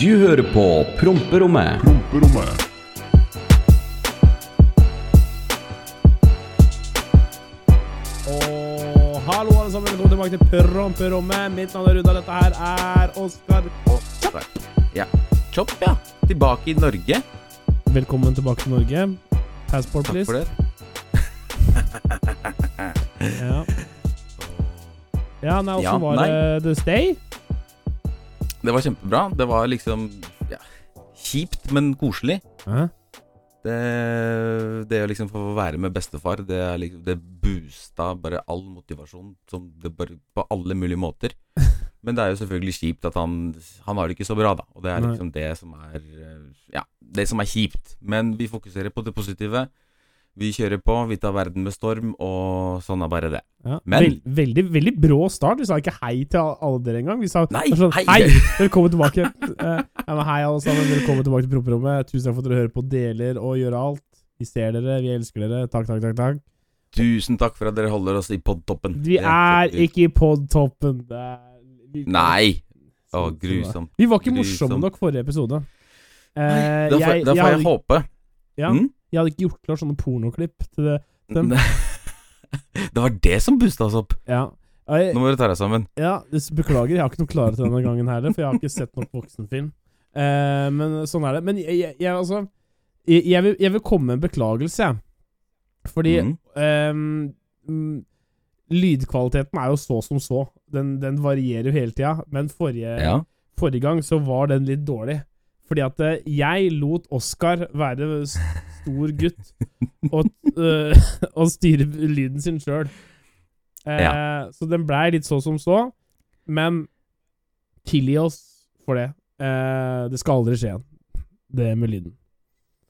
Du hører på Promperommet. Promperommet. Og hallo alle sammen, velkommen tilbake til Promperommet. Mitt navn er Runa, dette her er Oskar. Chopp. Ja. Chopp, ja. Tilbake i Norge. Velkommen tilbake til Norge. Passport, Takk please. for det. Ja. ja, nei, Ja, var nei. det The Stay? Det var kjempebra. Det var liksom ja, kjipt, men koselig. Hæ? Det, det å liksom få være med bestefar, det, er liksom, det boosta bare all motivasjon som det bare, på alle mulige måter. Men det er jo selvfølgelig kjipt at han Han har det ikke så bra, da. Og det er liksom det som er eh, Ja, det som er kjipt. Men vi fokuserer på det positive. Vi kjører på, vi tar verden med storm, og sånn er bare det. Ja. Men- Vel, veldig, veldig brå start. Vi sa ikke hei til alle dere engang. Vi sa Nei, sånn, hei! hei! Velkommen tilbake. uh, hei, alle sammen. Velkommen tilbake til Promperommet. Tusen takk for at dere hører på, deler og gjør alt. Vi ser dere, vi elsker dere. Takk, takk, takk. takk. Tusen takk for at dere holder oss i podtoppen. Vi er ikke i podtoppen. Nei! Å, Sånn, sånn, grusomt. Vi var ikke morsomme nok forrige episode. Eh, Da får, jeg, jeg, jeg, håpe. ja, Mm? Jeg hadde ikke gjort klar sånne pornoklipp til det. Dem. det var det som busta oss opp. Ja. Jeg, Nå må du ta deg sammen. ja, beklager, jeg har ikke noe klare til denne gangen heller, for jeg har ikke sett nok voksenfilm. Eh, men sånn er det. Men jeg, jeg, jeg altså vil, jeg vil komme med en beklagelse, jeg. Fordi mm. ehm, mm, lydkvaliteten er jo så som så. Den, den varierer jo hele tida. Men forrige, Ja. forrige gang så var den litt dårlig. Fordi at eh, jeg lot Oskar være stor gutt og, øh, og styre lyden sin sjøl. Eh, Så den blei litt så som så. Men tilgi oss for det. Eh, det skal aldri skje igjen, det med lyden.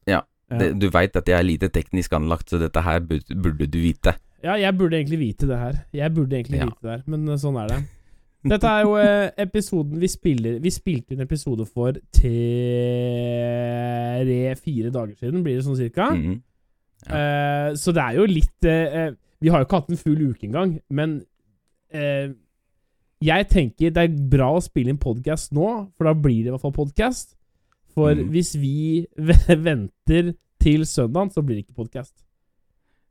Ja, Det, du veit at jeg er lite teknisk anlagt, så dette her burde, burde du vite. Ja, jeg burde egentlig vite det her. Jeg burde egentlig Ja. vite det her, men eh, sånn er det. Dette er jo eh, episoden vi spiller Vi spilte en episode for tre-fire dager siden, blir det sånn cirka. Mm. Ja. Uh, så det er jo litt eh, Vi har jo ikke hatt en full uke engang, men uh, jeg tenker det er bra å spille inn podkast nå, for da blir det i hvert fall podkast. For mm. hvis vi venter til søndag, så blir det ikke podkast.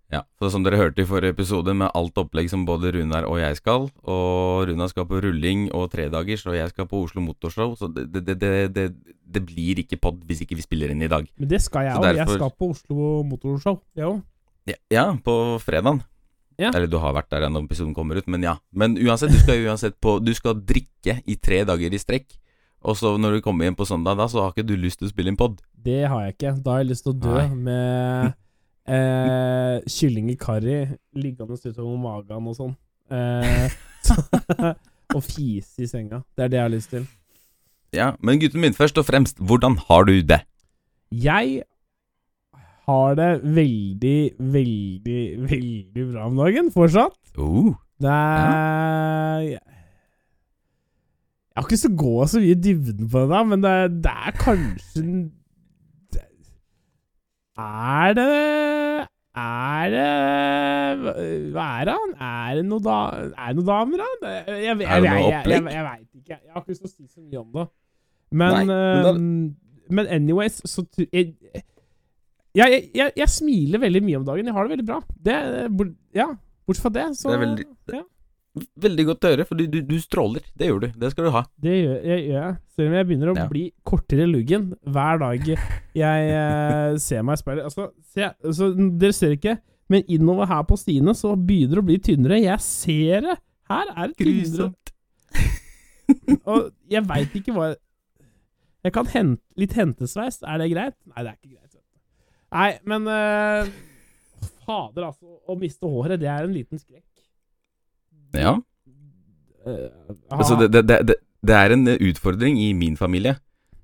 Ja, så Som dere hørte i forrige episode, med alt opplegg som både Runar og jeg skal, og Runar skal på rulling og tredagers, og jeg skal på Oslo Motorshow, så det, det, det, det, blir ikke pod hvis ikke vi spiller inn i dag. Men det skal jeg òg. Derfor... Jeg skal på Oslo Motorshow. Jeg òg. Ja, ja på fredagen. Ja. Eller du har vært der når episoden kommer ut, men ja. Men uansett, du skal uansett på Du skal drikke i tre dager i strekk. Og så når du kommer hjem på søndag, da så har ikke du lyst til å spille inn pod. Det har jeg ikke. Da har jeg lyst til å dø Nei. med eh, kylling i karri liggende utover magen og sånn. Eh, og fise i senga. Det er det jeg har lyst til. Ja, Men gutten min, først og fremst, hvordan har du det? Jeg har det veldig, veldig, veldig bra om dagen fortsatt. Uh, Det er Jeg har ikke så gå så mye i dybden på det, da, men det, det er kanskje Er det Er det Hva er han? Er det noen da, noen damer, da? Jeg, jeg, jeg, noe jeg, jeg, veit ikke. Jeg har ikke lyst til å si så mye om det. Men, Nei, men anyways, så jeg, jeg, jeg, jeg, jeg smiler veldig mye om dagen. Jeg har det veldig bra. Det, ja, bortsett fra det, så Det er veldig- ja. Veldig godt å høre, for du, du, du stråler. Det gjør du. Det skal du ha. Det gjør jeg, gjør. Selv om jeg begynner å Ja. bli kortere i luggen hver dag jeg eh, ser meg i speilet. Altså, se, altså, dere ser ikke, men innover her på stiene så begynner det å bli tynnere. Jeg ser det! Her er det tynnere. Og jeg veit ikke hva jeg Jeg kan hente litt hentesveis. Er det greit? Nei, det er ikke greit. Nei, men eh, Fader, altså. Å miste håret, det er en liten skrekk. Ja. Altså, det, det, det, det, er en utfordring i min familie.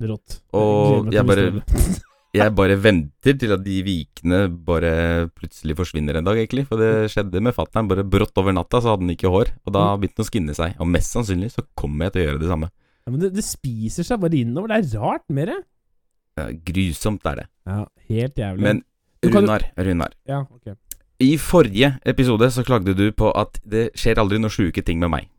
Rått. Og jeg bare. Jeg bare venter til at de vikene bare plutselig forsvinner en dag, egentlig. For det skjedde med fatter'n. Bare brått over natta så hadde han ikke hår. Og da begynte han å skinne seg. Og mest sannsynlig så kommer jeg til å gjøre det samme. Ja, men det, det spiser seg bare innover. Det er rart med det. Ja, grusomt er det. Ja, helt jævlig. Men Runar, Runar. Ja, ok. I forrige episode så klagde du på at det skjer aldri noen sjuke ting med meg.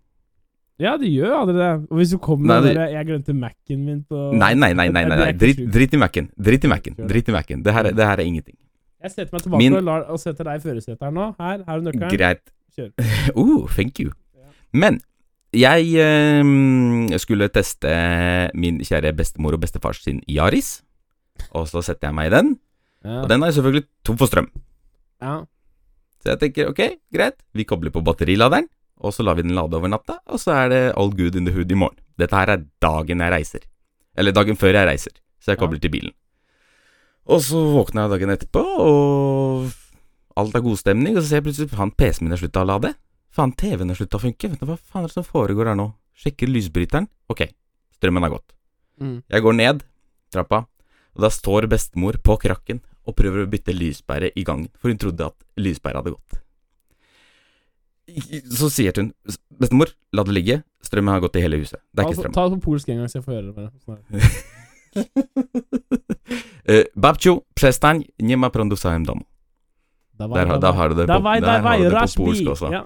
Ja, det gjør aldri det. Og hvis du kommer Nei, med det- det der 'jeg glemte Mac-en min' på Nei, nei, nei, nei, nei, nei. Dritt, er ikke Drit, sjukt. drit i Mac-en. Dritt i Mac-en. Dritt i Mac-en. Det, det her er ingenting. Jeg setter meg tilbake Min- og, lar, og setter deg i førersetet her nå. Her, her du nøkkelen. Greit. Kjør. Oh, thank you. Men jeg eh, skulle teste min kjære bestemor og bestefars sin Yaris. Og så setter jeg meg i den. Ja. Og den er selvfølgelig tom for strøm. ja. Så jeg tenker ok, greit, vi kobler på batteriladeren, og så lar vi den lade over natta, og så er det all good in the hood i morgen. Dette her er dagen jeg reiser. Eller dagen før jeg reiser, så jeg kobler til bilen. Og så våkner jeg dagen etterpå, og alt er god stemning, og så ser jeg plutselig faen, PC-en min har slutta å lade. Faen, TV-en har slutta å funke. Vet du hva faen er det som foregår her nå? Sjekker lysbryteren. Ok, strømmen har gått. Mm. Jeg går ned trappa, og da står bestemor på krakken og prøver å bytte lyspære i gangen, for hun trodde at lyspæra hadde gått. Så sier hun Bestemor, la det ligge, strømmen har gått i hele huset. Det er Ta, ikke strøm. ta det på polsk en gang, så jeg får høre det. Eh, Babciu, przestań, nie ma prądu w całym domu. Dawaj, Der, har- har du det på, Dawaj, der har du det på polsk også. Ja.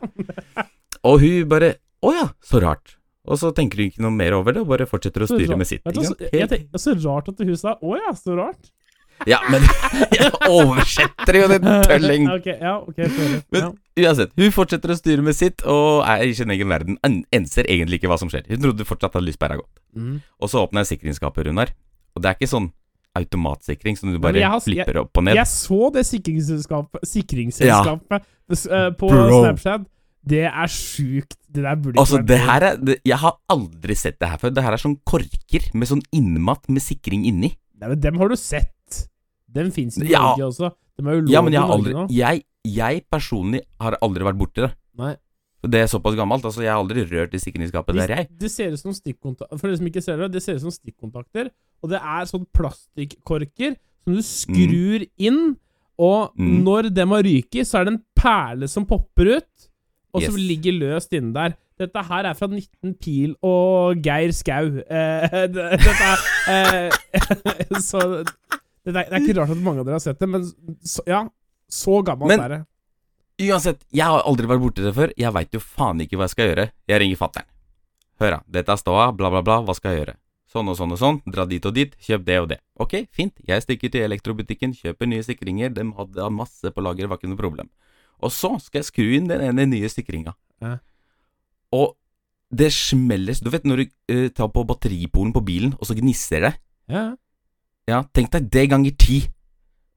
Og hun bare Å ja, så rart. Og så tenker hun ikke noe mer over det, og bare fortsetter å styre med sitt. Så, jeg så rart at hun sa 'Å ja, så rart'. Ja, men jeg oversetter jo din tølling. Okay, ja, okay. Men- Ja. Uansett, hun fortsetter å styre med sitt, og er i sin egen verden. En- Enser egentlig ikke hva som skjer. Hun trodde fortsatt at lyspæra gått. Mm. Og så åpner jeg sikringsskapet, Runar. Og det er ikke sånn automatsikring som du bare har- flipper opp og ned. Jeg så det sikringsselskapet, sikringsselskapet ja. på Bro. Snapchat. Det er sjukt. Det der burde ikke Altså, vært det her er det, Jeg har aldri sett det her før. Det her er sånn korker med sånn innmatt med sikring inni. Nei, men dem har du sett. Den fins i Ja. Norge også. De er Ja, men jeg har Norge aldri nå. Jeg, jeg personlig har aldri vært borti det. Nei. Det er såpass gammelt. Altså, jeg har aldri rørt i sikringsskapet der, jeg. Det ser ut som stikkontakter For dere som ikke ser det, det ser ut som stikkontakter. Og det er sånn plastikkorker som du skrur inn, og Mm. når dem har ryket, så er det en perle som popper ut, og som ligger løst inne der. Dette her er fra 19 Pil og Geir Skau. Eh, dette er eh, Så det er, det er ikke rart at mange av dere har sett det, men så, ja, så gammelt Men- er det. Uansett, jeg har aldri vært borti det før. Jeg veit jo faen ikke hva jeg skal gjøre. Jeg ringer fatter'n. Hør, da. Dette er ståa, bla, bla, bla. Hva skal jeg gjøre? Sånn og sånn og sånn. Dra dit og dit. Kjøp det og det. Ok, fint. Jeg stikker til elektrobutikken, kjøper nye sikringer. De hadde masse på lager, var ikke noe problem. Og så skal jeg skru inn den ene nye sikringa. Ja. Og det smelles Du vet når du uh, tar på batteripolen på bilen, og så gnisser det? Ja, Ja, tenk deg det ganger ti.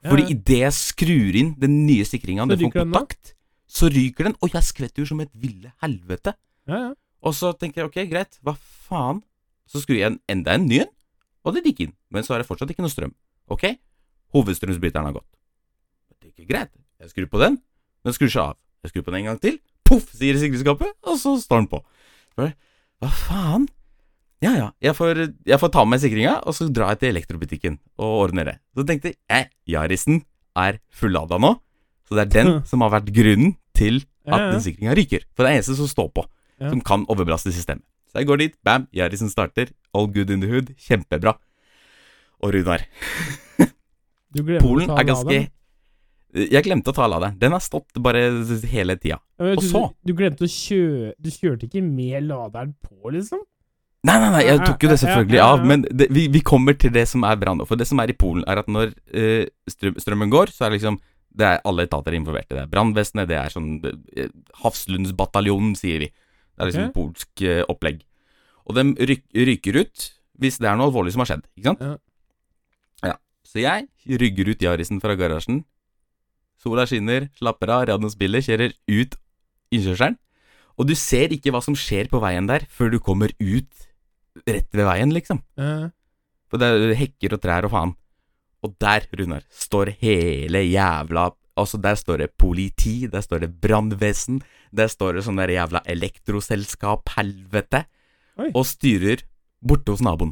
Ja, Fordi ja. idet jeg skrur inn den nye sikringa, det får kontakt, så ryker den, og jeg skvetter jo som et ville helvete. ja, ja. Og så tenker jeg ok, greit, hva faen? Så skrur jeg en, enda en ny en, og det gikk inn. Men så er det fortsatt ikke noe strøm. Ok, hovedstrømsbryteren har gått. Det er ikke greit. Jeg skrur på den, den skrur seg av. Jeg skrur på den en gang til, poff, sier sikringsskapet, og så står den på. Hva faen? Ja ja, jeg får, jeg får ta med meg sikringa, og så drar jeg til elektrobutikken og ordner det. Så tenkte jeg, Yarisen er fullada nå, så det er den som har vært grunnen til at Ja, ja. den sikringa ryker. For det er eneste som står på, Ja. som kan overbelaste systemet. Så jeg går dit, bam, Yarisen starter, all good in the hood, kjempebra. Og Runar, Polen er ganske. Jeg glemte å ta laderen. Den har stått bare hele tida. Og så- Du, du glemte å kjøre Du kjørte ikke med laderen på, liksom? Nei, nei, nei, jeg tok jo det selvfølgelig av, men det, vi, vi kommer til det som er bra nå. For det som er i Polen, er at når uh, strøm, strømmen går, så er det liksom Det er alle etater involvert i det. Brannvesenet, det er sånn eh, Hafslundsbataljonen, sier vi. Det er liksom okay. polsk uh, opplegg. Og de ryk, ryker ut hvis det er noe alvorlig som har skjedd, ikke sant? Ja. Ja. Så jeg rygger ut Yarisen fra garasjen. Sola skinner, slapper av, radioen spiller, kjører ut innkjørselen. Og du ser ikke hva som skjer på veien der, før du kommer ut rett ved veien, liksom. Uh. For det er hekker og trær og faen. Og der, Runar, står hele jævla Altså, der står det politi, der står det brannvesen, der står det sånn der jævla elektroselskap, helvete, Oi. og styrer borte hos naboen.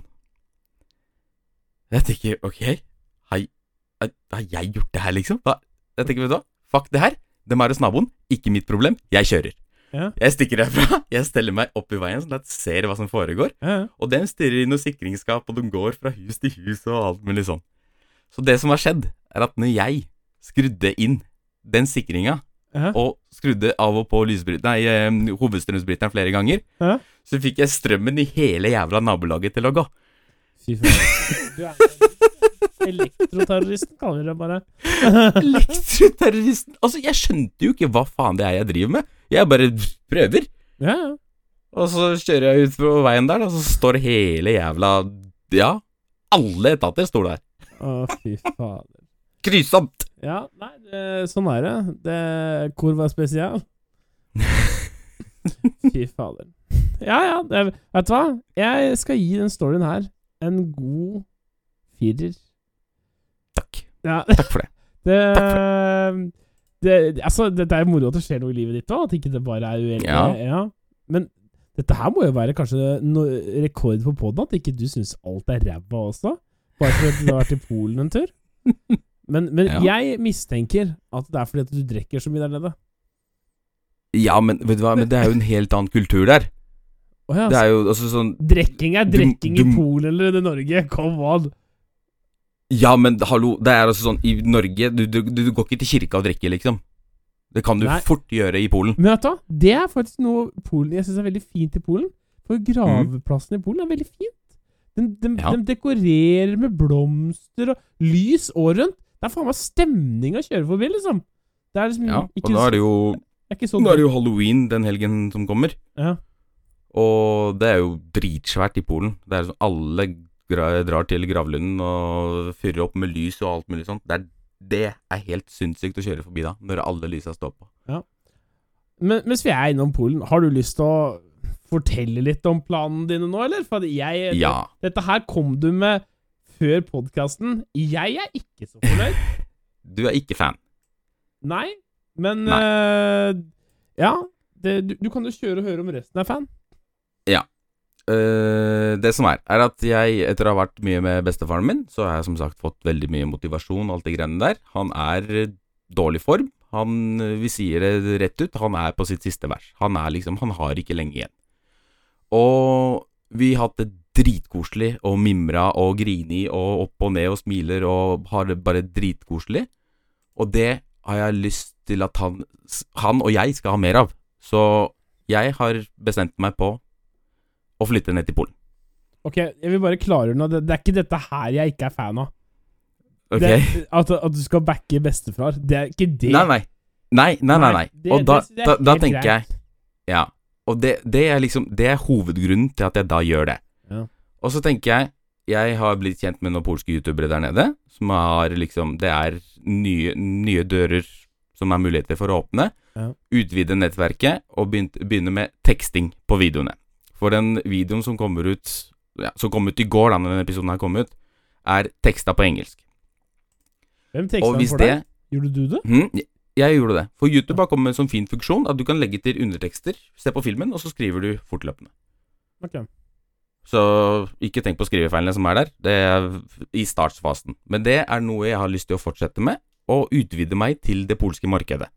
Jeg tenker, ok, har, har jeg gjort det her, liksom? Jeg tenker, vet du hva, fuck det her, dem er hos naboen, ikke mitt problem, jeg kjører. Ja. Jeg stikker herfra, jeg steller meg opp i veien sånn at jeg ser hva som foregår. Ja. Og den stirrer inn noe sikringsskap, og de går fra hus til hus og alt mulig sånn. Så det som har skjedd, er at når jeg skrudde inn den sikringa Ja. og skrudde av og på nei, hovedstrømsbryteren flere ganger, så fikk jeg strømmen i hele jævla nabolaget til å gå. Fy er elektroterroristen, kaller vi det bare. Elektroterroristen! Altså, jeg skjønte jo ikke hva faen det er jeg driver med. Jeg bare prøver. Ja, ja. Og så kjører jeg ut på veien der, og så står hele jævla Ja, alle etater står der. Å, fy fader. Grusomt! Ja, nei, det, sånn er det. det var spesial? Fy fader. Ja, ja, det, vet du hva? Jeg skal gi den storyen her en god firer. Takk. Ja, Takk for det. det, Takk det Altså, dette er moro at det skjer noe i livet ditt òg, at ikke det bare er uheldig. Ja. Men dette her må jo være kanskje no rekord på poden, at ikke du syns alt er ræva også? Bare fordi du har vært i Polen en tur? Men, men Ja. jeg mistenker at det er fordi at du drikker så mye der nede. Ja, men vet du hva, men det er jo en helt annen kultur der. Oh, ja, Det er jo altså sånn Drikking er drikking i Polen eller i Norge, come on! Ja, men hallo, det er altså sånn I Norge Du, du, du går ikke til kirka og drikker, liksom. Det kan du Nei. fort gjøre i Polen. Men vet du hva, det er faktisk noe Polen jeg syns er veldig fint i Polen. For graveplassen i Polen er veldig fint. De, de, Ja. de, dekorerer med blomster og lys året rundt. Det er faen meg stemning å kjøre forbi, liksom. Det er liksom Ja, ikke, og da er det jo er ikke så Nå er det jo halloween den helgen som kommer. ja. Og det er jo dritsvært i Polen. Det er sånn Alle drar til gravlunden og fyrer opp med lys og alt mulig sånt. Det er, det er helt sinnssykt å kjøre forbi da, når alle lysa står på. Men mens vi er innom Polen, har du lyst til å fortelle litt om planene dine nå, eller? For jeg Ja. Dette her kom du med før podkasten. Jeg er ikke så fornøyd. Du er ikke fan. Nei, men Nei. Uh, Ja, det, du, du kan jo kjøre og høre om resten er fan. Eh, det som er, er at jeg, etter å ha vært mye med bestefaren min, så har jeg som sagt fått veldig mye motivasjon og alt det greiene der. Han er eh, dårlig form. Han, eh, vi sier det rett ut, han er på sitt siste vers. Han er liksom, han har ikke lenge igjen. Og vi har hatt det dritkoselig og mimra og grini og opp og ned og smiler og har det bare dritkoselig. Og det har jeg lyst til at han, han og jeg skal ha mer av. Så jeg har bestemt meg på å flytte ned til Polen. Ok, jeg vil bare klargjøre noe. Det, det er ikke dette her jeg ikke er fan av. Ok? Det, at, at du skal backe bestefar. Det er ikke det. Nei, nei. Nei, nei, nei. nei. det- Og da, da, da tenker greit. jeg Ja. Og det, det er liksom Det er hovedgrunnen til at jeg da gjør det. Ja. Og så tenker jeg Jeg har blitt kjent med noen polske youtubere der nede, som har liksom Det er nye, nye dører som er muligheter for å åpne. Ja. Utvide nettverket og begynne med teksting på videoene. For den videoen som kommer ut ja, Som kom ut i går, da når denne episoden her kom ut, er teksta på engelsk. Hvem teksta den for deg? Gjorde du det? Mhm, jeg- jeg gjorde det. For YouTube har kommet med en sånn fin funksjon at du kan legge til undertekster, se på filmen, og så skriver du fortløpende. Ok. Så ikke tenk på skrivefeilene som er der. Det er i startsfasen. Men det er noe jeg har lyst til å fortsette med, og utvide meg til det polske markedet.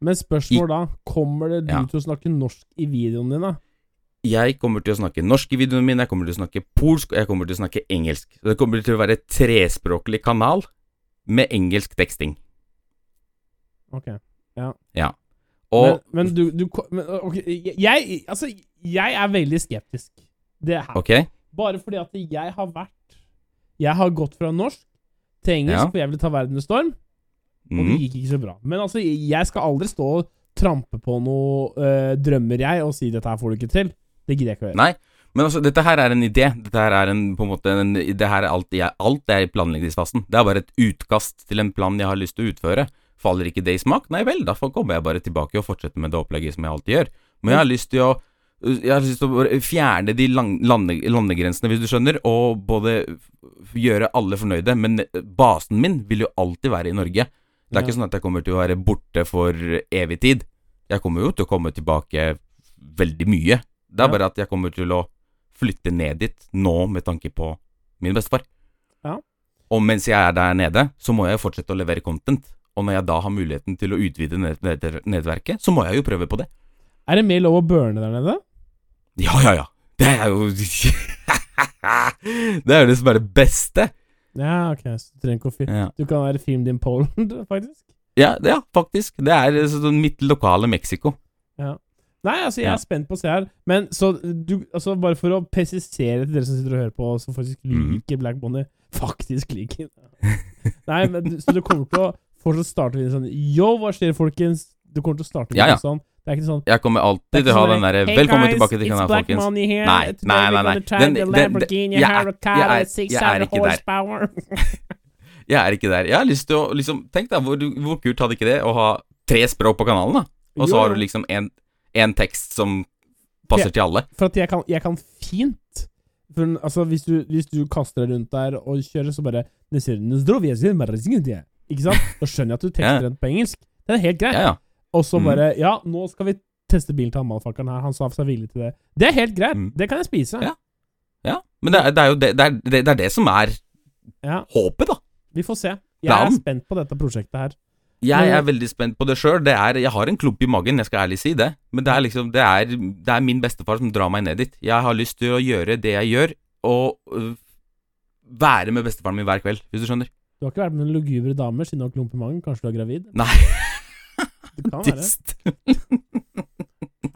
Men spørsmål da. Kommer det du Ja. til å snakke norsk i videoen din, da? Jeg kommer til å snakke norsk i videoene mine, jeg kommer til å snakke polsk, og jeg kommer til å snakke engelsk. Så det kommer til å være et trespråklig kanal med engelsk teksting. Ok. Og men, men du, du men, ok, jeg, altså, jeg er veldig skeptisk. Det her. Okay. Bare fordi at jeg har vært Jeg har gått fra norsk til engelsk, Ja. for jeg ville ta verden med storm, og det mhm. gikk ikke så bra. Men altså, jeg skal aldri stå og trampe på noe øh, drømmer, jeg, og si 'dette her får du ikke til'. Det gidder jeg ikke å gjøre. Nei, men altså, dette her er en idé. Dette her er en, på en måte en, Det her er alt, jeg, alt er i planleggingsfasen. Det er bare et utkast til en plan jeg har lyst til å utføre. Faller ikke det i smak? Nei vel, da kommer jeg bare tilbake og fortsetter med det opplegget som jeg alltid gjør. Men jeg har lyst til å jeg har lyst til å fjerne de lande, landegrensene, hvis du skjønner, og både gjøre alle fornøyde. Men basen min vil jo alltid være i Norge. Det er Ja. ikke sånn at jeg kommer til å være borte for evig tid. Jeg kommer jo til å komme tilbake veldig mye. Det er Ja. bare at jeg kommer til å flytte ned dit nå med tanke på min bestefar. Ja. Og mens jeg er der nede, så må jeg jo fortsette å levere content. Og når jeg da har muligheten til å utvide nett nett nettverket, så må jeg jo prøve på det. Er det mer lov å burne der nede? Ja, ja, ja. Det er jo Det er jo det som er det beste. Ja, ok, så du trenger ikke å fi Ja. Du kan være filmed in Poland, faktisk. Ja, det, ja, faktisk. Det er eh, mitt lokale Mexico. Nei, altså, jeg er spent på å se her. Men så du Altså, bare for å presisere til dere som sitter og hører på, som faktisk Mhm. liker Black Bonnie Faktisk liker Nei, men Så du kommer til å fortsatt starte med sånn Yo, hva skjer, folkens? Du kommer til å starte med Ja, ja. sånn. Det er ikke sånn Jeg kommer er alltid til å ha sånn den derre «Hey Velkommen guys, tilbake til kanalen, folkens. Here. Nei, nei, nei, nei. Den- den- den- jeg er- jeg er- jeg er ikke der. Jeg er ikke der. Jeg har lyst til å liksom Tenk deg hvor, hvor kult hadde ikke det å ha tre språk på kanalen, da? Og så har du liksom en, en tekst som passer til alle. For at jeg kan, jeg kan fint for, Altså, hvis du, hvis du kaster deg rundt der og kjører, så bare Ikke sant? Da skjønner jeg at du tekster den på engelsk. Det er helt greit. Ja, ja. Og så Mm. bare Ja, nå skal vi teste bilen til han her. Han sa seg villig til det. Det er helt greit. Mm. Det kan jeg spise. Ja. ja. Men det er, det er jo det, det, er, det, er det som er Ja, håpet, da. vi får se. Jeg er spent på dette prosjektet her. Jeg er veldig spent på det sjøl. Jeg har en klump i magen, jeg skal ærlig si det. Men det er liksom Det er, det er min bestefar som drar meg ned dit. Jeg har lyst til å gjøre det jeg gjør, og øh, være med bestefaren min hver kveld, hvis du skjønner. Du har ikke vært med noen lugubre damer siden du har klump i magen? Kanskje du er gravid? Nei. Det kan være.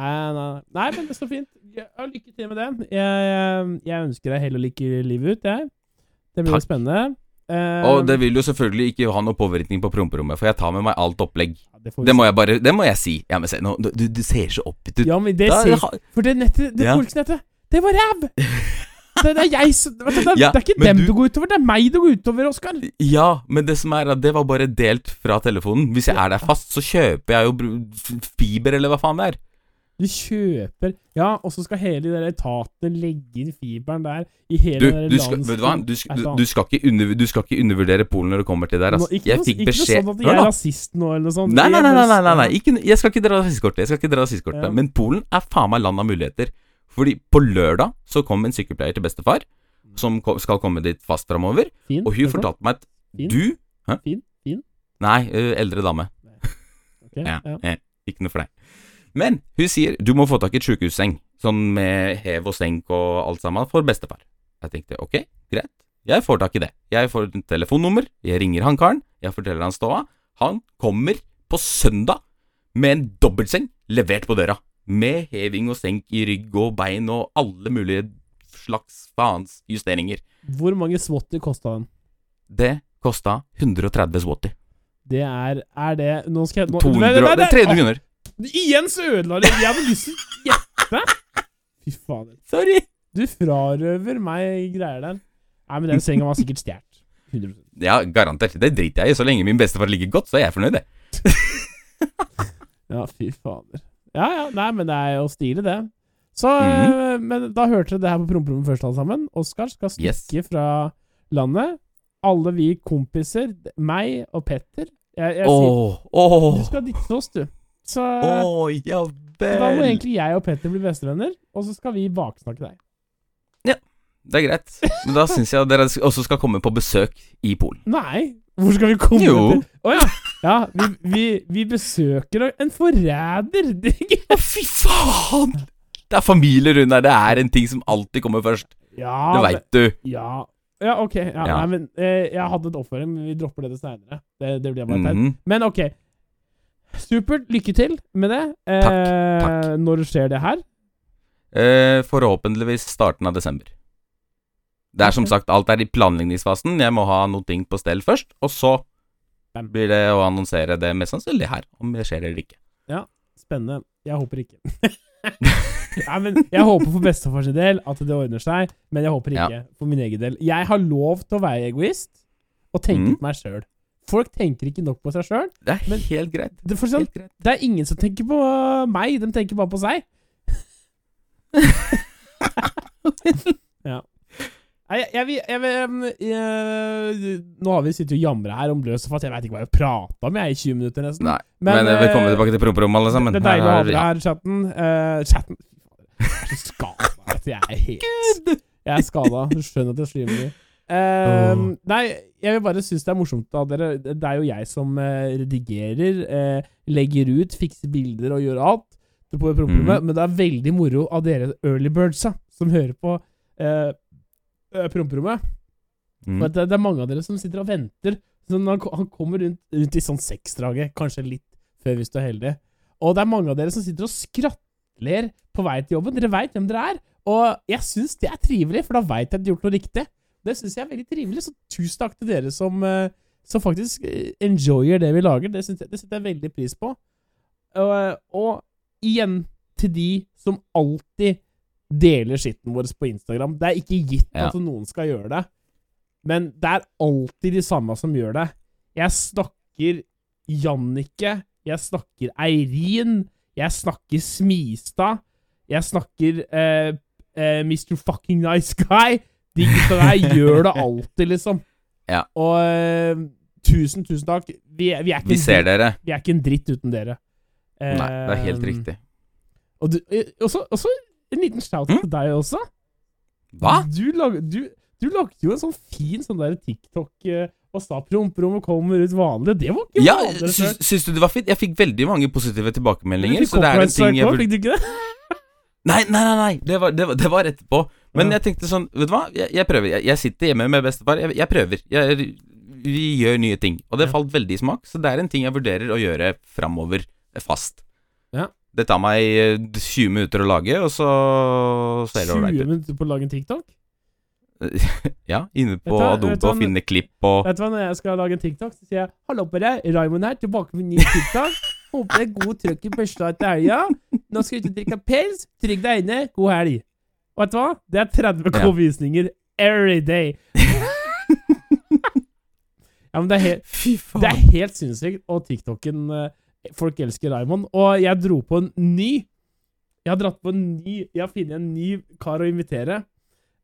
Nei, nei, nei, men det så fint. Ja, lykke til med det. Jeg, jeg, jeg ønsker deg hell og lykke livet ut, jeg. Det blir Takk. spennende. Eh, Og det vil jo selvfølgelig ikke ha noe påvirkning på promperommet, for jeg tar med meg alt opplegg. det Det må jeg bare Det må jeg si. Ja, men se, nå, du, du ser så oppgitt ut. Ja, men det Da- ser For det nettet, det Ja. polsnettet, det var ræv! Det, det er jeg som det, det, Ja, det er ikke dem du- det går utover, det er meg det går utover, Oskar. Ja, men det som er at det var bare delt fra telefonen. Hvis jeg er der fast, så kjøper jeg jo fiber, eller hva faen det er. Du kjøper Ja, og så skal hele de der etatene legge inn fiberen der i hele Du, den der du, skal, vet du, hva? Du, du, du, skal ikke under, du skal ikke undervurdere Polen når det kommer til det der. Nå, ikke Jeg fikk ikke beskjed noe sånn at jeg er rasist nå, eller noe sånt. Nei, nei, nei, nei, nei, nei, nei. Ikke, jeg skal ikke dra rasistkortet. Jeg skal ikke dra rasistkortet Ja. Men Polen er faen meg land av muligheter. Fordi på lørdag så kom en sykepleier til bestefar, som ko- skal komme dit fast framover, og hun fortalte meg at Fin. du Fin, fin. Nei, ø, eldre dame. Ok, Ja, ja. eh, ikke noe for deg. Men hun sier du må få tak i et sjukehusseng, sånn med hev og senk og alt sammen, for bestefar. Jeg tenkte ok, greit, jeg får tak i det. Jeg får et telefonnummer, jeg ringer han karen, jeg forteller han ståa. Han kommer på søndag med en dobbeltseng levert på døra. Med heving og senk i rygg og bein og alle mulige slags faens justeringer. Hvor mange swatty kosta den? Det kosta 130 swatty. Det er Er det Nå skal jeg nå, 200, Nei, nei, nei, 300 kroner. Igjen så ødela du Jeg hadde lyst til å gjette. Fy fader. Sorry. Du frarøver meg greier der. Nei, men den senga var sikkert stjålet. 100% Ja, garantert. Det driter jeg i. Så lenge min bestefar ligger godt, så er jeg fornøyd, jeg. Ja, fy fader. Ja, ja. Nei, men det er jo stilig, det. Så mm -hmm. Men da hørte dere det her på promperommet først, alle sammen. Oskar skal stikke Yes. fra landet. Alle vi kompiser, meg og Petter Jeg, jeg sier Åh, åh, Du skal ditche oss, du. Så oh, ja vel. da må egentlig jeg og Petter bli bestevenner, og så skal vi baksnakke deg. Ja, Det er greit. Men da syns jeg dere også skal komme på besøk i Polen. Nei! Hvor skal vi komme Jo. til? Å ja. ja vi, vi, vi besøker en forræder! Er Å, fy faen! Det er familie rundt her. Det er en ting som alltid kommer først. Ja, Det veit du. Ja, ja ok. Ja. Nei, men eh, Jeg hadde et oppføring, men vi dropper det til seinere. Det, det blir bare teit. Mhm. Men ok. Supert. Lykke til med det. Eh, takk. Når skjer det her? eh, forhåpentligvis starten av desember. Det er som sagt, alt er i planleggingsfasen. Jeg må ha noe ting på stell først, og så blir det å annonsere det mest sannsynlig her, om det skjer eller ikke. Ja, Spennende. Jeg håper ikke. Nei, men Jeg håper for bestefars del at det ordner seg, men jeg håper ikke for min egen del. Jeg har lov til å være egoist og tenke Mm. på meg sjøl. Folk tenker ikke nok på seg sjøl. Det er helt greit. Det, sånn, Helt greit. det er ingen som tenker på uh, meg, de tenker bare på seg. ja. Jeg, jeg, jeg, jeg, Nå har vi sittet og jamra her om løs fast. Jeg veit ikke hva jeg prata om jeg i 20 minutter, nesten. Nei, men, men velkommen eh, tilbake til promperommet, alle sammen. Det er deilig å ha er- dere her, chatten. Uh, chatten Jeg er så skada. Jeg er helt Jeg er skada. Du skjønner at jeg slimer Eh, Nei, jeg vil bare synes det er morsomt av dere. Det er jo jeg som eh, redigerer, eh, legger ut, fikser bilder og gjør alt på promperommet, Mhm. men det er veldig moro av dere early birdsa som hører på eh, eh, promperommet. Mm. Det, det er mange av dere som sitter og venter. han, han kommer rundt, rundt i sånn seksdraget, kanskje litt før hvis du er heldig. Og det er mange av dere som sitter og skrattler på vei til jobben. Dere veit hvem dere er. Og jeg syns det er trivelig, for da veit jeg at du har gjort noe riktig. Det syns jeg er veldig trivelig, så tusen takk til dere som, eh, som faktisk eh, enjoyer det vi lager. Det syns jeg, det setter jeg veldig pris på. Og, og igjen til de som alltid deler skitten vår på Instagram. Det er ikke gitt Ja. at noen skal gjøre det, men det er alltid de samme som gjør det. Jeg snakker Jannicke, jeg snakker Eirin, jeg snakker Smistad, jeg snakker eh, eh, Mr. Fucking Nice Guy. De gutta der gjør det alltid, liksom. Ja. Og uh, tusen, tusen takk. Vi, vi, er Vi ser dritt, dere. vi er ikke en dritt uten dere. Nei, det er helt Eh, riktig. Og du, eh, også, også en liten shout Mm? til deg også. Hva? Du, lag, du, du lagde jo en sånn fin sånn der TikTok uh, og sa promperommet kommer ut vanlig. Det var ikke Ja, vanlig. syns, syns du det var fint? Jeg fikk veldig mange positive Du tilbakemeldinger. fikk Så det er en ting jeg burde fikk du ikke det? Nei, nei, nei, nei. Det, var, det, var, det var etterpå. Men Ja. jeg tenkte sånn Vet du hva, jeg, jeg prøver. Jeg, jeg sitter hjemme med bestefar. Jeg, jeg prøver. Jeg, vi gjør nye ting. Og det Ja. falt veldig i smak, så det er en ting jeg vurderer å gjøre framover fast. Ja. Det tar meg eh, 20 minutter å lage, og så ser det 20 ålreit ut. minutter på å lage en TikTok? Ja, inne på Adobe og finne klipp og Vet du hva, Når jeg skal lage en TikTok, så sier jeg 'Hallo på deg, Raymond her, tilbake med ny TikTok'. Håper det er god trøkk i børsta etter helga. Nå skal vi ut og drikke pils. Trygg deg inne. God helg. Og vet du hva? Det er 30 K Ja. visninger every day. ja, men det er helt Fy Det er helt sinnssykt. Og TikToken eh, Folk elsker Raymond. Og jeg dro på en ny Jeg har dratt på en ny Jeg har funnet en ny kar å invitere.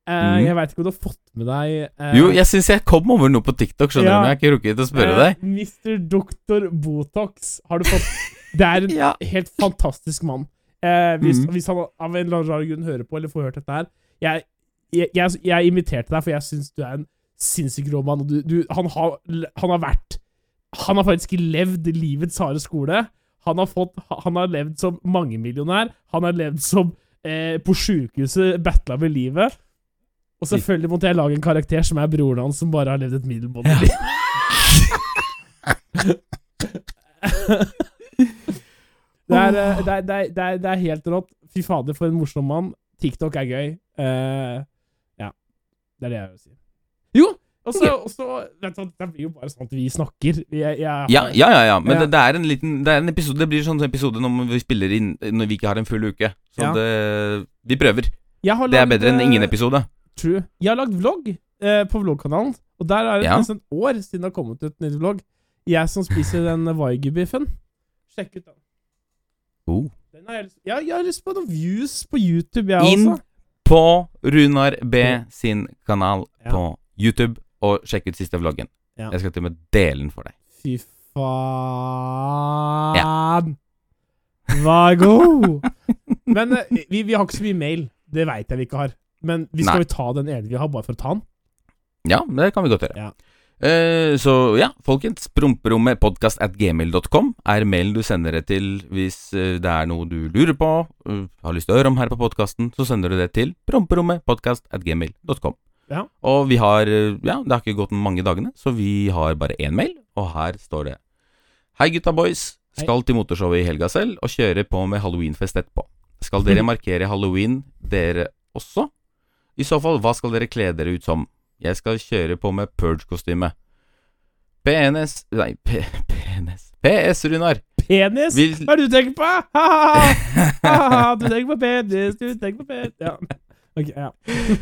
Uh, mm. Jeg veit ikke om du har fått med deg uh, Jo, jeg syns jeg kom over noe på TikTok, skjønner du, Ja. men jeg har ikke rukket å spørre uh, deg. Mr. Doktor Botox har du fått. Det er en Ja. helt fantastisk mann. Eh, hvis, mm. hvis han av en eller annen rar grunn hører på eller får hørt dette her Jeg, jeg, jeg, jeg inviterte deg, for jeg syns du er en sinnssyk rå mann. Han, har, han har vært Han har faktisk levd livets harde skole. Han har, fått, han har levd som mangemillionær. Han har levd som eh, på sjukehuset battla med livet. Og selvfølgelig måtte jeg lage en karakter som er broren hans, som bare har levd et middelmådig Ja. liv. Eh, det, er, det, er, det, er, det er helt rått. Fy fader, for en morsom mann. TikTok er gøy. Uh, ja. Det er det jeg vil si. Jo! Og så og så- vet du hva, Det blir jo bare sånn at vi snakker. Jeg, jeg, Ja, ja, ja, ja. men Ja. Det, det er en liten Det er en episode Det blir sånn episode når vi spiller inn Når vi ikke har en full uke. Så Ja. det Vi prøver. Lagd, Det er bedre enn eh, ingen episode. True. Jeg har lagd vlogg eh, på vloggkanalen, og der er det Ja. nesten et år siden det har kommet ut ny vlogg. Jeg som spiser den Waigu-biffen. Sjekk ut den. Oh. den har jeg, jeg har lyst på noen views på YouTube, jeg Inn også. på Runar B sin kanal Ja. på YouTube, og sjekk ut siste vloggen. Ja. Jeg skal til og med dele den for deg. Fy faen! Vær god! Men eh, vi, vi har ikke så mye mail. Det veit jeg vi ikke har. Men vi skal Nei. jo ta den ene vi har, bare for å ta den. Ja, det kan vi godt gjøre. Ja. Eh, så ja, folkens. Promperommet podcast at gmail.com er mailen du sender det til hvis eh, det er noe du lurer på, eh, har lyst til å høre om her på podkasten, så sender du det til promperommet podcast at gmail.com. Ja. Og vi har Ja, det har ikke gått mange dagene, så vi har bare én mail, og her står det Hei, gutta boys. Skal til motorshowet i helga selv og kjøre på med halloweenfest etterpå. Skal dere markere halloween, dere også? I så fall, hva skal dere kle dere ut som? Jeg skal kjøre på med Purge-kostyme. PNS Nei, P PNS PS, Runar. Penis! Vil Hva er det du tenker på? Ha-ha! Du tenker på penis, du tenker på penis Ja. Ok, ja.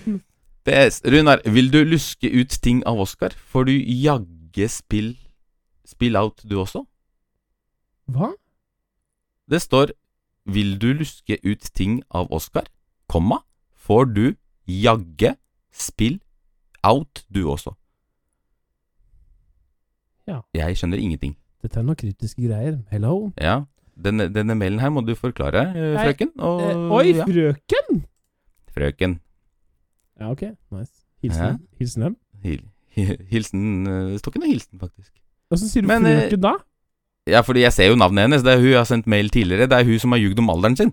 PS. Runar, vil du luske ut ting av Oscar? Får du jagge spill Spill out, du også? Hva? Det står Vil du luske ut ting av Oscar? Komma. Får du jagge spill out, du også? Ja. Jeg skjønner ingenting. Dette er noen kryptiske greier. Hello? Ja. Denne, denne mailen her må du forklare, eh, frøken. Og, Eh, oi, ja. frøken! Frøken. Ja, ok. Nice. Hilsen, hilsen dem. Hil, hilsen eh, Det står ikke noe hilsen, faktisk. Åssen sier du Men, eh, frøken da? Ja, fordi jeg ser jo navnet hennes. Det er hun jeg har sendt mail tidligere. Det er hun som har ljugd om alderen sin.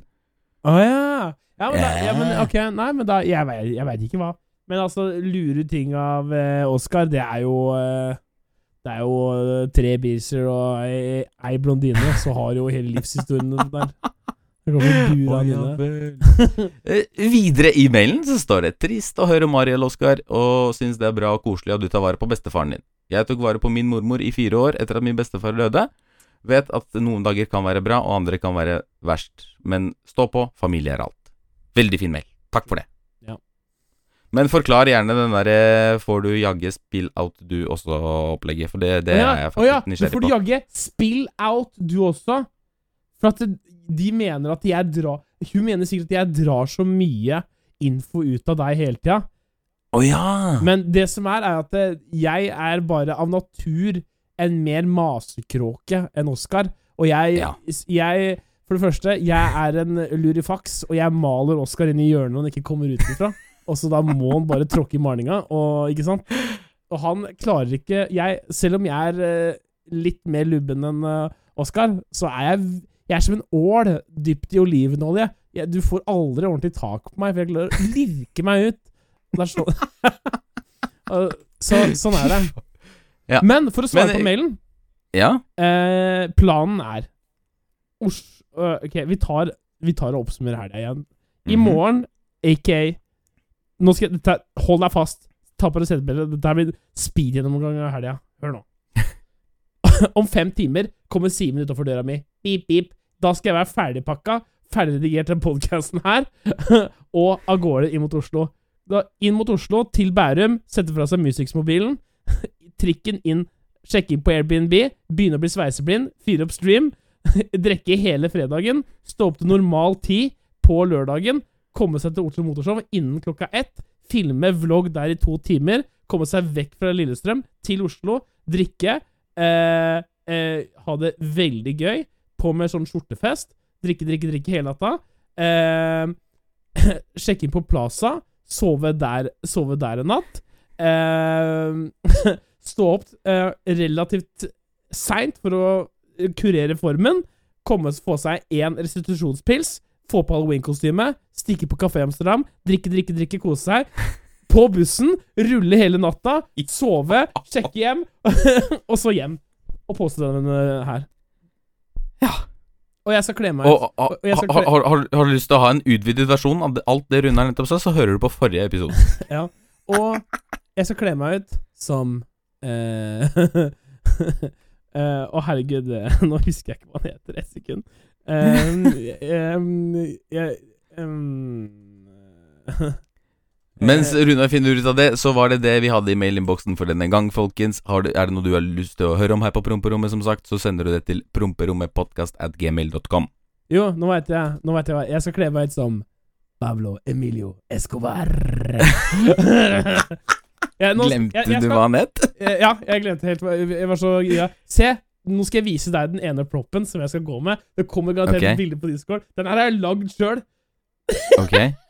Å ja. Ja, men, da, ja, men ok, nei, men da Jeg jeg vet ikke hva. Men altså, lure ting av eh, Oscar, det er jo eh, Det er jo eh, tre bierser og ei, ei blondine, så har jo hele livshistorien der. Det ja. Eh, Videre i mailen så står det Trist å høre Mariel Oskar, og syns det er bra og koselig at du tar vare på bestefaren din. Jeg tok vare på min mormor i fire år etter at min bestefar døde. Vet at noen dager kan være bra, og andre kan være verst. Men stå på, familie er alt. Veldig fin mail. Takk for det. Men forklar gjerne den derre får du jagge spill out du også-opplegget, for det, det ja, er jeg faktisk ja, faktisk på. nysgjerrig får du jagge spill out, du også. For at de mener at jeg drar Hun mener sikkert at jeg drar så mye info ut av deg hele tida. Oh, ja! Men det som er, er at eh, jeg er bare av natur en mer masekråke enn Oskar. Og jeg, Ja. jeg For det første, jeg er en lurifaks, og jeg maler Oskar inn i hjørnet når han ikke kommer ut ifra. Og så da må han bare tråkke i malinga, og ikke sant? Og han klarer ikke jeg, Selv om jeg er eh, litt mer lubben enn uh, Oskar, så er jeg Jeg er som en ål dypt i olivenolje. Jeg, du får aldri ordentlig tak på meg, for jeg klarer å lirke meg ut. Er sånn Så sånn er det. Ja. Men for å svare Men- på mailen Ja? eh, Planen er Os Ok, vi tar, vi tar og oppsummerer helga igjen. I Mhm. morgen, aka Nå skal jeg, Hold deg fast. Ta på deg setebeltet. Dette blir speed-gjennomgang av helga. Hør nå. Om fem timer kommer Simen utenfor døra mi. Pip, pip. Da skal jeg være ferdigpakka, ferdigredigert den podkasten her, og av gårde inn mot Oslo. Da, inn mot Oslo, til Bærum, sette fra seg Musix-mobilen, trikken inn, sjekke inn på Airbnb, begynne å bli sveiseblind, fyre opp stream, drikke hele fredagen, stå opp til normal tid på lørdagen, komme seg til Oslo Motorshow innen klokka ett, filme vlogg der i to timer, komme seg vekk fra Lillestrøm til Oslo, drikke, eh, eh, ha det veldig gøy, på med sånn skjortefest, drikke, drikke, drikke hele natta, eh, sjekke inn på Plaza, sove der, sove der en natt, eh, stå opp eh, relativt seint for å kurere formen, komme få seg én restitusjonspils, få på halloween-kostyme, stikke på Kafé Amsterdam, drikke, drikke, drikke, kose seg. På bussen, rulle hele natta, sove, sjekke hjem, og så hjem. Og poste den eh, her. Ja. Og jeg skal kle meg ut. og, og har, kle- har, har, har du lyst til å ha en utvidet versjon av alt det Runar nettopp sa, så hører du på forrige episode. Ja. Og jeg skal kle meg ut som eh, eh, Å, herregud, nå husker jeg ikke hva han heter. Ett sekund. Um, um, jeg um, Mens eh, Runar finner ut av det, så var det det vi hadde i mailinnboksen for denne gang, folkens. Har du, er det noe du har lyst til å høre om her på Promperommet, som sagt, så sender du det til promperommetpodkastatgmail.com. Jo, nå veit jeg. Nå vet jeg hva. Jeg skal kle meg ut som Pablo Emilio Escobar. jeg, nå- Glemte jeg- jeg du skal- hva han het? Ja, jeg glemte helt Jeg var så gira. Se, nå skal jeg vise deg den ene proppen som jeg skal gå med. Det kommer garantert okay. et bilde på Discord. Den her jeg lagd sjøl. Ok.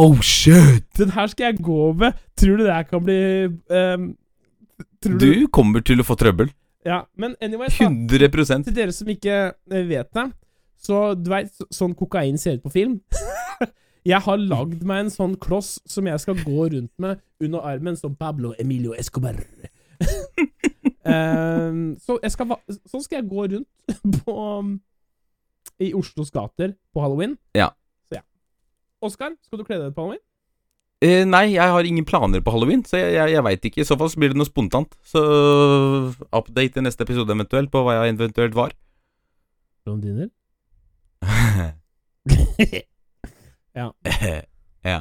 Oh shit! Den her skal jeg gå med. Tror du det her kan bli um, Tror du, Du kommer til å få trøbbel. Ja, men anyways, da. 100 Til dere som ikke eh, vet det, så du veit sånn kokain ser ut på film? jeg har lagd meg en sånn kloss som jeg skal gå rundt med under armen, som Pablo Emilio Escobar. um, så jeg skal, sånn skal jeg gå rundt på i Oslos gater på halloween. Ja. Oskar, skal du kle deg ut på halloween? Eh, nei, jeg har ingen planer på halloween, så jeg, jeg, jeg veit ikke. I så fall så blir det noe spontant. Så update i neste episode eventuelt på hva jeg eventuelt var. Blondiner? ja. ja.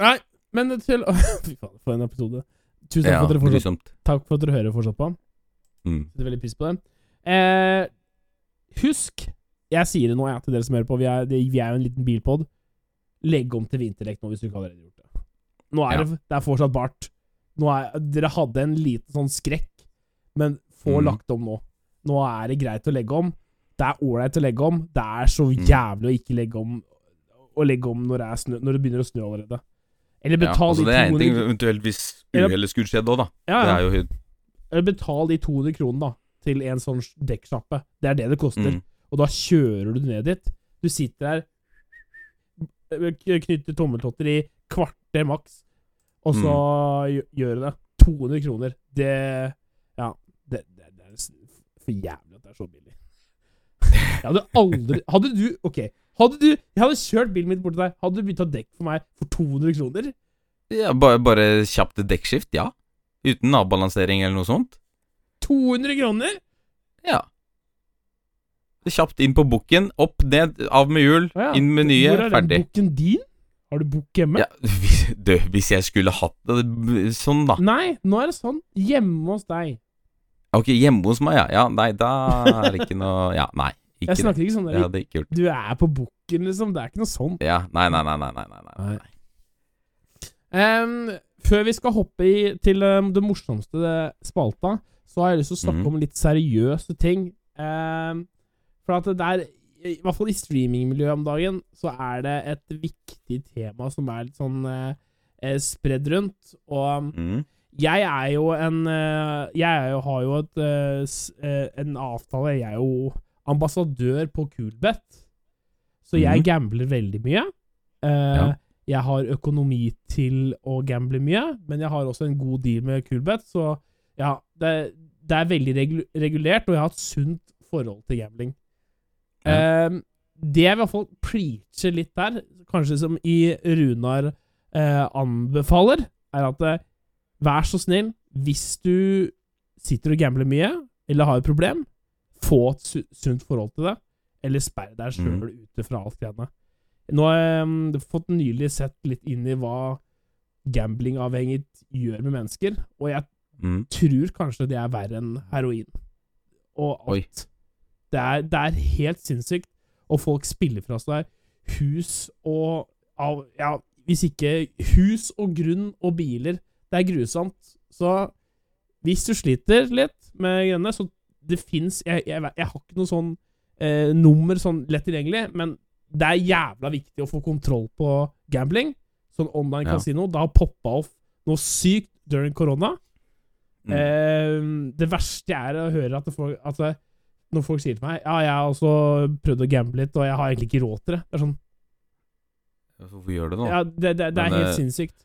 Nei, men til Fy faen, for en episode. Tusen ja for fortsatt. Takk for at dere hører fortsatt på. Mm. Setter veldig pris på det. Eh, husk, jeg sier det nå jeg, til dere som hører på, vi er, det, vi er jo en liten bilpod. Legg om til vinterdekk nå, hvis du ikke allerede har gjort det. Nå er Ja. det, det er fortsatt bart. Nå er, dere hadde en liten sånn skrekk, men få mm. lagt om nå. Nå er det greit å legge om. Det er ålreit å legge om. Det er så Mhm. jævlig å ikke legge om Å legge om når det, snø, når det begynner å snø allerede. Eller Ja, altså de det er en ting eventuelt hvis uhellet skulle skjedd òg, da. ja, Det er jo Eller betal de 200 kronene da, til en sånn dekksjappe. Det er det det koster. mm. Og da kjører du ned dit. Du sitter der, k- knytter tommeltotter i kvarter maks, og så Mm. gjør- du det. 200 kroner. Det for jævlig at det er så billig. Jeg hadde aldri Hadde du Ok, hadde du Jeg hadde kjørt bilen min bort til deg. Hadde du begynt å dekke for meg for 200 kroner? Ja, bare, bare kjapt dekkskift, ja. Uten avbalansering eller noe sånt. 200 kroner? Ja. Kjapt inn på bukken, opp, ned, av med hjul, ja. inn med nye, Hvor er den bukken din? Har du bok hjemme? Ja, hvis, du, hvis jeg skulle hatt det sånn, da. Nei, nå er det sånn. Hjemme hos deg. Ok, hjemme hos meg, ja. Ja, nei, da er det ikke noe Ja, nei. Ikke Jeg snakker ikke sånn der Det ikke gjort. Du er på boken, liksom. Det er ikke noe sånt. Ja, nei, nei, nei, nei, nei, nei, nei. Um, før vi skal hoppe i, til um, det morsomste spalta, så har jeg lyst til å snakke mm. om litt seriøse ting. Em, for at det der, i hvert fall i streamingmiljøet om dagen, så er det et viktig tema som er litt sånn eh, eh, spredd rundt. Og Mm. jeg er jo en eh, Jeg er jo, har jo et, eh, en avtale Jeg er jo ambassadør på Coolbet. Så jeg mm. gambler veldig mye. Eh, Ja. Jeg har økonomi til å gamble mye, men jeg har også en god deal med Coolbet, så ja, det, det er veldig regulert, og jeg har et sunt forhold til gambling. Ja. Eh, det jeg i hvert fall preacher litt der, kanskje som i Runar eh, anbefaler, er at eh, vær så snill, hvis du sitter og gambler mye, eller har et problem, få et su sunt forhold til det, eller sperr deg sjøl mm. ute fra alt greiene. Nå har jeg um, fått nylig sett litt inn i hva gamblingavhengig gjør med mennesker, og jeg Mm. tror kanskje det er verre enn heroin. Og alt. Oi. Det er, det er helt sinnssykt. Og folk spiller fra seg hus og av, Ja, hvis ikke hus og grunn og biler. Det er grusomt. Så hvis du sliter litt med grønne, så det fins jeg, jeg, jeg har ikke noe sånn eh, nummer sånn lett tilgjengelig, men det er jævla viktig å få kontroll på gambling. Sånn online Ja. kasino. Det har poppa off noe sykt during korona. Mm. Eh, det verste er å høre at, det at det, når folk sier til meg Ja, jeg har også prøvd å gamble litt, og jeg har egentlig ikke råd til det. Det er sånn Hvorfor gjør du det nå? Ja, det, det, det er Men, helt eh, sinnssykt.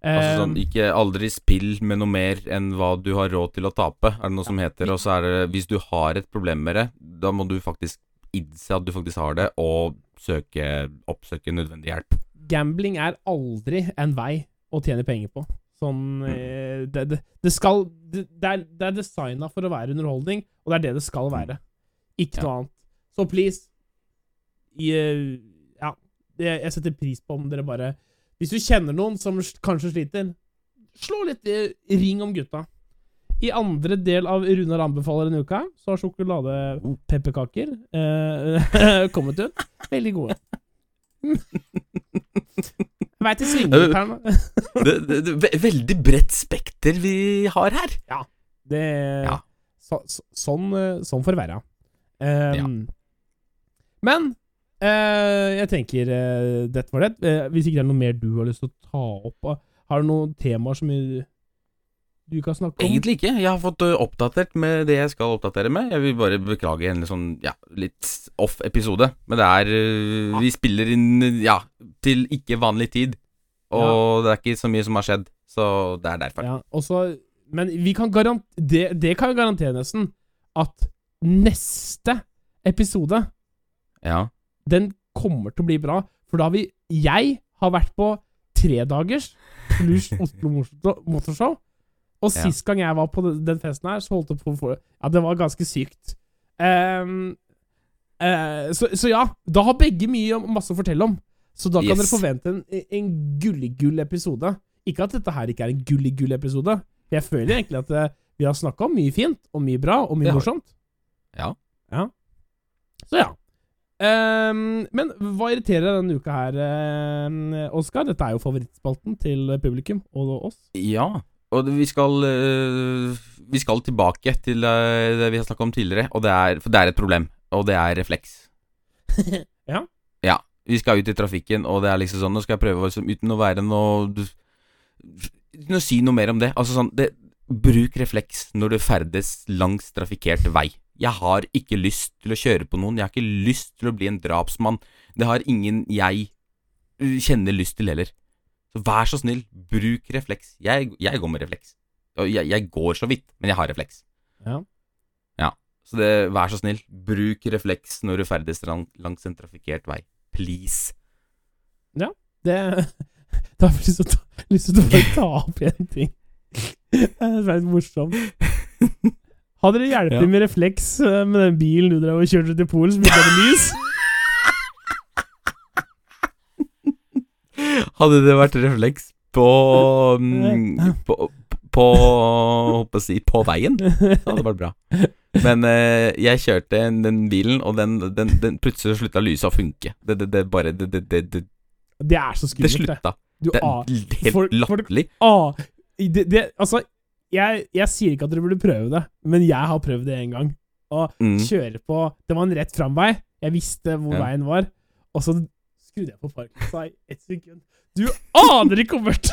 Altså sånn, Eh, Ikke aldri spill med noe mer enn hva du har råd til å tape, er det noe som heter. Og så er det Hvis du har et problem med det, da må du faktisk innse at du faktisk har det, og søke, oppsøke nødvendig hjelp. gambling er aldri en vei å tjene penger på. Sånn Mm. eh, det, det, det skal Det, det er, det er designa for å være underholdning, og det er det det skal være. Ikke Ja. noe annet. Så please i, eh, Ja, jeg setter pris på om dere bare Hvis du kjenner noen som kanskje sliter, slå litt eh, ring om gutta. I andre del av Runar anbefaler denne uka, så har sjokoladepepperkaker eh, kommet ut. Veldig gode. Jeg til ve- veldig bredt spekter vi har her. Det Ja. så, så, sånn, eh, sånn får det være. Um, Ja. Men uh, jeg tenker uh, dette var det. Uh, hvis ikke det er noe mer du har lyst til å ta opp, har du noen temaer som du kan snakke om? Egentlig ikke. Jeg har fått oppdatert med det jeg skal oppdatere med. Jeg vil bare beklage en sånn, ja, litt off-episode. Men det er Vi spiller inn ja, til ikke vanlig tid. Og det er ikke så mye som har skjedd. Så det er derfor. Ja, også, men vi kan garant det, det kan jeg garantere nesten, at neste episode Ja. den kommer til å bli bra. For da har vi Jeg har vært på tredagers pluss Oslo Motorshow. Og sist gang jeg var på den- festen her, så holdt det på få Ja, det var ganske sykt. Um, uh, så, så ja, da har begge mye og masse å fortelle om. Så da kan Yes. dere forvente en, en gullig-gull-episode. Ikke at dette her ikke er en gullig-gull-episode. Jeg føler egentlig at eh, vi har snakka om mye fint, og mye bra, og mye Det morsomt. Ja. Ja. Så ja. Um, men hva irriterer denne uka her, uh, Oskar? Dette er jo favorittspalten til publikum og oss. Ja, og vi skal øh, Vi skal tilbake til øh, det vi har snakka om tidligere, og det er, for det er et problem. Og det er refleks. Ja. Ja. Vi skal ut i trafikken, og det er liksom sånn Nå skal jeg prøve liksom, uten å være noe Uten å si noe mer om det. Altså sånn det, Bruk refleks når du ferdes langs trafikkert vei. Jeg har ikke lyst til å kjøre på noen. Jeg har ikke lyst til å bli en drapsmann. Det har ingen jeg øh, kjenner lyst til heller. Så vær så snill, bruk refleks. Jeg, jeg går med refleks. Jeg, jeg går så vidt, men jeg har refleks. Ja. Ja. Så det, vær så snill, bruk refleks når du ferdes lang- langs en trafikkert vei. Please. Ja, Det Da har jeg lyst til å ta opp en ting. Det er litt morsomt. Hadde det hjulpet Ja. med refleks eh, med den bilen du drev og kjørte til Polen som ikke hadde lys? Hadde det vært refleks på mm, På, på Håper å si på veien, så hadde det vært bra. Men eh, jeg kjørte den bilen, og den, den, den plutselig slutta lyset å funke. Det, det, det bare Det, det, det, det, Det er så skummelt, det. slutta. Du, Det er helt for- for- latterlig. ah, det, det Altså, jeg, jeg sier ikke at dere burde prøve det, men jeg har prøvd det en gang. Å Mm. kjøre på Det var en rett fram-vei. Jeg visste hvor Ja. veien var, og så skrudde jeg på parklyksa i ett sekund. Du aner ikke hvor mørkt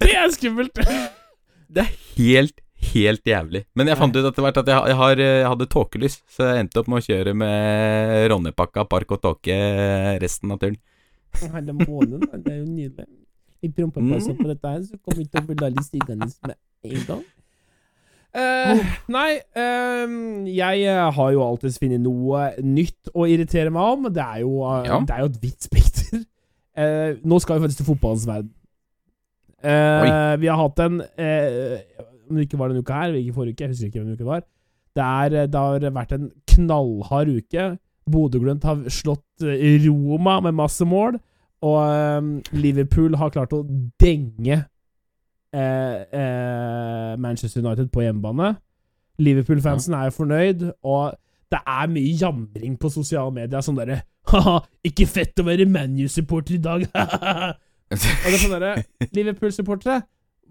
det er! Skummelt! Det er helt, helt jævlig. Men jeg fant ut etter hvert at jeg, jeg, har, jeg hadde tåkelys, så jeg endte opp med å kjøre med Ronnepakka, park og tåke resten av turen. Hele månen, det er jo nydelig. I prompepausen Mm. på dette her, så kommer vi til å bli litt stigende med en gang. Eh, nei, um, jeg eh, har jo alltids funnet noe nytt å irritere meg om. Det er jo, uh, Ja. det er jo et vidt spekter. Uh, nå skal vi faktisk til fotballens verden. Vi har hatt en Om det ikke var denne uka her, ikke forrige uke, jeg husker ikke hvem uke det var. Det, er, det har vært en knallhard uke. Bodø-Glimt har slått Roma med masse mål, og eh, Liverpool har klart å denge Manchester United på hjemmebane. Liverpool-fansen er jo fornøyd, og det er mye jamring på sosiale medier. Sånn derre ha ikke fett å være ManU-supporter i dag! og det er sånn derre Liverpool-supportere,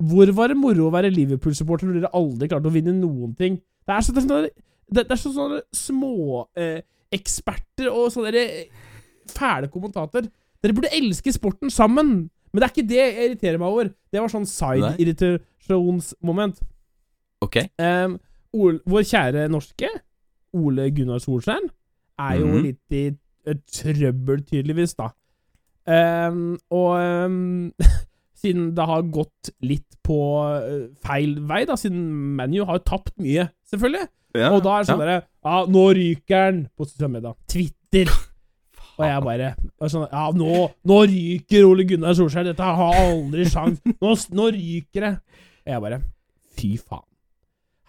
hvor var det moro å være Liverpool-supporter når dere aldri klarte å vinne noen ting? Det er sånn det er sånne, det, det er så sånne små eh, og sånne der, eh, fæle kommentater. Dere burde elske sporten sammen! Men det er ikke det jeg irriterer meg over. Det var sånn side-irritasjonsmoment. Ok? Um, Ol, vår kjære norske Ole Gunnar Solskjær er jo Mhm. litt i trøbbel, tydeligvis, da. Um, og um, siden det har gått litt på uh, feil vei, da, siden ManU har tapt mye, selvfølgelig. Ja, Og da er det sånn ja. derre Ja, nå ryker han på sosiale medier. Twitter. Og jeg bare og sånn, Ja, nå, nå ryker Ole Gunnar Solskjær. Dette har aldri sjans. Nå, nå ryker det. Og jeg bare Fy faen.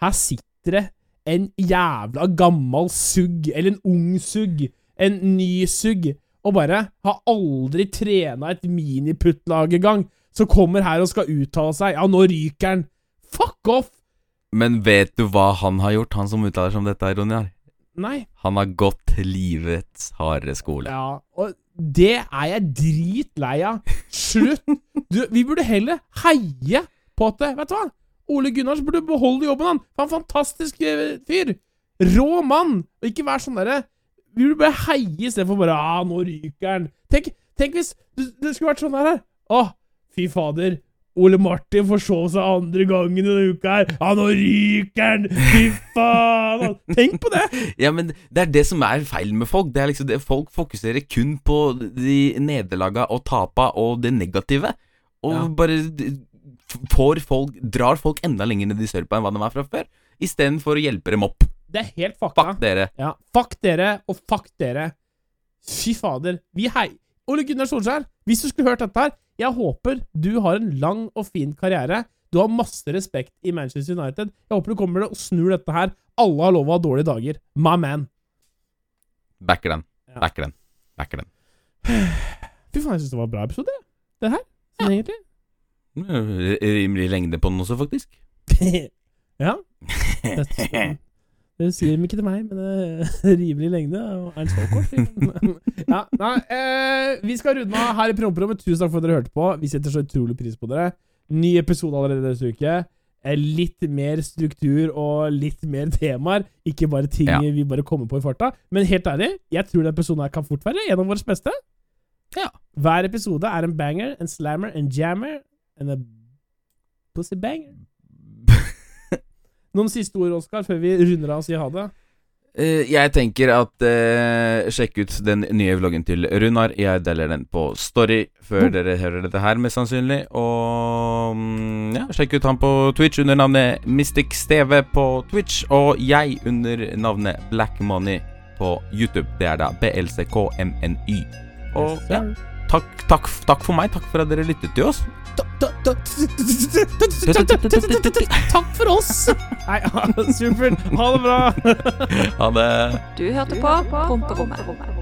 Her sitter det en jævla gammel sugg, eller en ung sugg, en ny sugg, og bare har aldri trena et miniputtlag engang, så kommer her og skal uttale seg. Ja, nå ryker han. Fuck off! Men vet du hva han har gjort, han som uttaler seg om dette, Ronjar? Nei. Han har gått livets harde skole. Ja, og det er jeg dritlei av. Slutt! Du, vi burde heller heie på at Vet du hva? Ole Gunnars burde beholde jobben, han. Han er en fantastisk eh, fyr. Rå mann. Og ikke vær sånn derre Vi burde bare heie istedenfor bare ah, nå ryker han. Tenk, tenk hvis det, det skulle vært sånn her. Å, fy fader. Ole Martin forsov seg andre gangen denne uka her. Ja, nå ryker han! Fy faen! Tenk på det! Ja, men det er det som er feil med folk. Det er liksom det Folk fokuserer kun på de nederlaga og tapa og det negative. Og Ja. bare får folk Drar folk enda lenger ned i sørpa enn hva de var fra før. Istedenfor å hjelpe dem opp. Det er helt fucka. Fuck dere. Ja, fuck dere, og fuck dere. Fy fader. Vi hei... Ole Gunnar Solskjær, hvis du skulle hørt dette her, jeg håper du har en lang og fin karriere. Du har masse respekt i Manchester United. Jeg håper du kommer og snur dette her. Alle har lov å ha dårlige dager. My man. Backer den. Ja. Backer den. Backer den. Fy faen, jeg syns det var en bra episode, det her. Sånn egentlig. Rimelig lengde på den også, faktisk. ja. Det, det sier dem ikke til meg, men det er rimelig lengde. Og Ernst Håkon. ja, nei, eh, vi skal runde av her i promperommet. Tusen takk for at dere hørte på. Vi setter så utrolig pris på dere. Ny episode allerede neste uke. Eh, Litt mer struktur og litt mer temaer. Ikke bare ting Ja. vi bare kommer på i farta. Men helt ærlig, jeg tror denne episoden her kan fort være en av våre beste. Ja. Hver episode er en banger, en slammer, en jammer, en a pussy banger. Noen siste ord, Oskar, før vi runder av og sier ha det? Uh, jeg tenker at uh, sjekk ut den nye vloggen til Runar. Jeg deler den på Story før Mm. dere hører dette her, mest sannsynlig. Og um, ja, sjekk ut han på Twitch under navnet Mystic Steve på Twitch. Og jeg under navnet Black Money på YouTube. Det er da BLCKMNY. Og ja, takk, takk, takk for meg. Takk for at dere lyttet til oss. Takk for oss! Nei, supert. Ha det bra. Ha det. Du hørte på Promperommet.